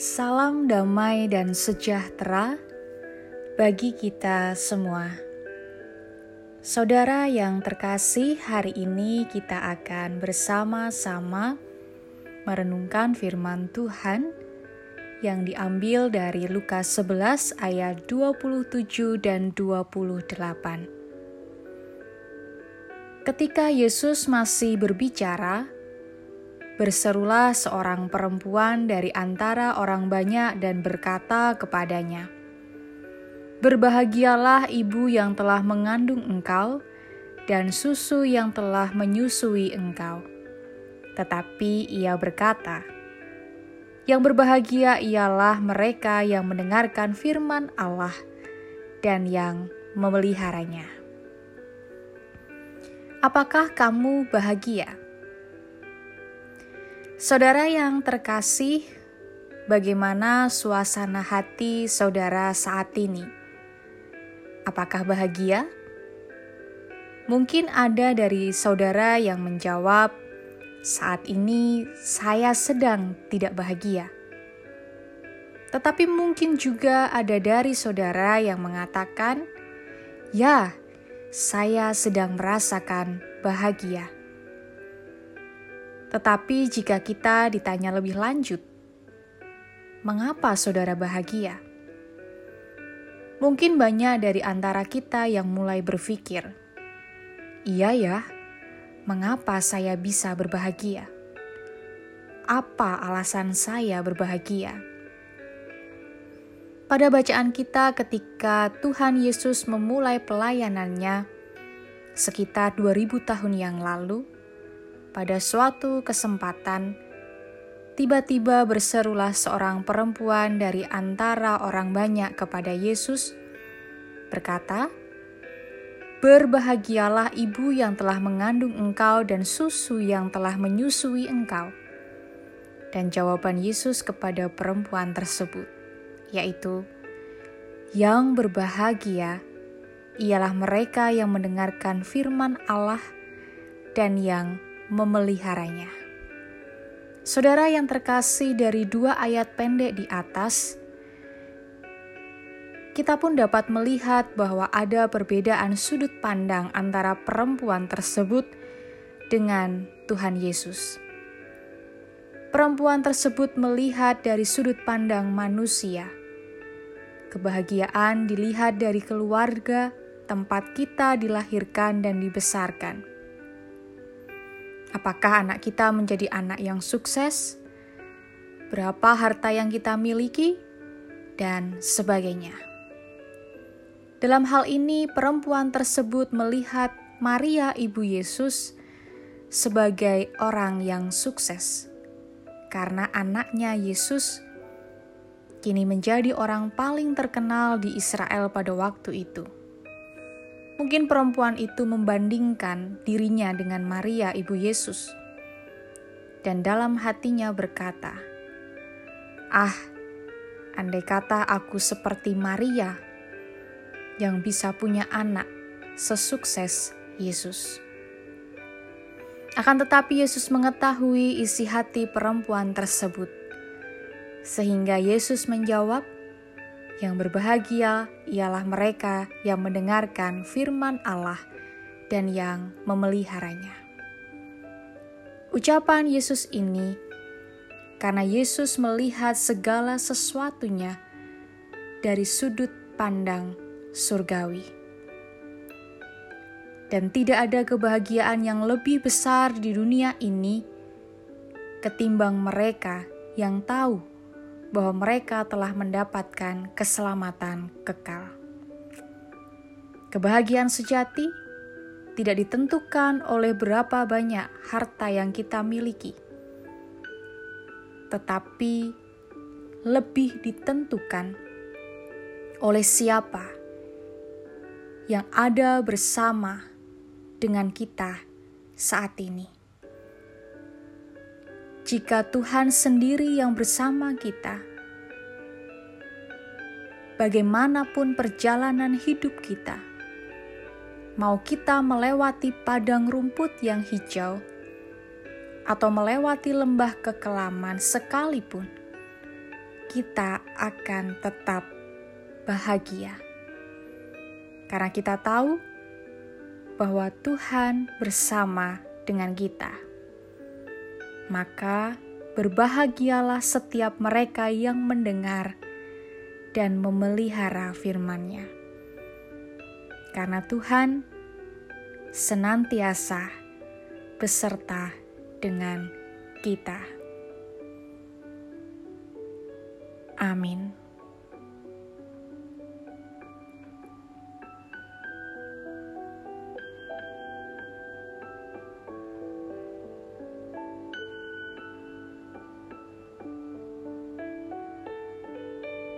Salam damai dan sejahtera bagi kita semua. Saudara yang terkasih, hari ini kita akan bersama-sama merenungkan firman Tuhan yang diambil dari Lukas 11 ayat 27 dan 28. Ketika Yesus masih berbicara, Berserulah seorang perempuan dari antara orang banyak dan berkata kepadanya, Berbahagialah ibu yang telah mengandung engkau dan susu yang telah menyusui engkau. Tetapi ia berkata, Yang berbahagia ialah mereka yang mendengarkan firman Allah dan yang memeliharanya. Apakah kamu bahagia? Saudara yang terkasih, bagaimana suasana hati saudara saat ini? Apakah bahagia? Mungkin ada dari saudara yang menjawab, "Saat ini saya sedang tidak bahagia." Tetapi mungkin juga ada dari saudara yang mengatakan, "Ya, saya sedang merasakan bahagia." Tetapi jika kita ditanya lebih lanjut, mengapa saudara bahagia? Mungkin banyak dari antara kita yang mulai berpikir, "Iya ya, mengapa saya bisa berbahagia? Apa alasan saya berbahagia?" Pada bacaan kita ketika Tuhan Yesus memulai pelayanannya sekitar 2000 tahun yang lalu, pada suatu kesempatan, tiba-tiba berserulah seorang perempuan dari antara orang banyak kepada Yesus, berkata, "Berbahagialah ibu yang telah mengandung engkau dan susu yang telah menyusui engkau." Dan jawaban Yesus kepada perempuan tersebut, yaitu, "Yang berbahagia ialah mereka yang mendengarkan firman Allah dan yang memeliharanya. Saudara yang terkasih dari dua ayat pendek di atas, kita pun dapat melihat bahwa ada perbedaan sudut pandang antara perempuan tersebut dengan Tuhan Yesus. Perempuan tersebut melihat dari sudut pandang manusia. Kebahagiaan dilihat dari keluarga tempat kita dilahirkan dan dibesarkan Apakah anak kita menjadi anak yang sukses? Berapa harta yang kita miliki? Dan sebagainya. Dalam hal ini, perempuan tersebut melihat Maria, ibu Yesus, sebagai orang yang sukses karena anaknya Yesus kini menjadi orang paling terkenal di Israel pada waktu itu. Mungkin perempuan itu membandingkan dirinya dengan Maria, ibu Yesus, dan dalam hatinya berkata, "Ah, andai kata aku seperti Maria yang bisa punya anak sesukses Yesus." Akan tetapi, Yesus mengetahui isi hati perempuan tersebut, sehingga Yesus menjawab, yang berbahagia ialah mereka yang mendengarkan firman Allah dan yang memeliharanya. Ucapan Yesus ini karena Yesus melihat segala sesuatunya dari sudut pandang surgawi. Dan tidak ada kebahagiaan yang lebih besar di dunia ini ketimbang mereka yang tahu bahwa mereka telah mendapatkan keselamatan kekal. Kebahagiaan sejati tidak ditentukan oleh berapa banyak harta yang kita miliki, tetapi lebih ditentukan oleh siapa yang ada bersama dengan kita saat ini. Jika Tuhan sendiri yang bersama kita, bagaimanapun perjalanan hidup kita, mau kita melewati padang rumput yang hijau atau melewati lembah kekelaman sekalipun, kita akan tetap bahagia. Karena kita tahu bahwa Tuhan bersama dengan kita. Maka berbahagialah setiap mereka yang mendengar dan memelihara firman-Nya. Karena Tuhan senantiasa beserta dengan kita. Amin.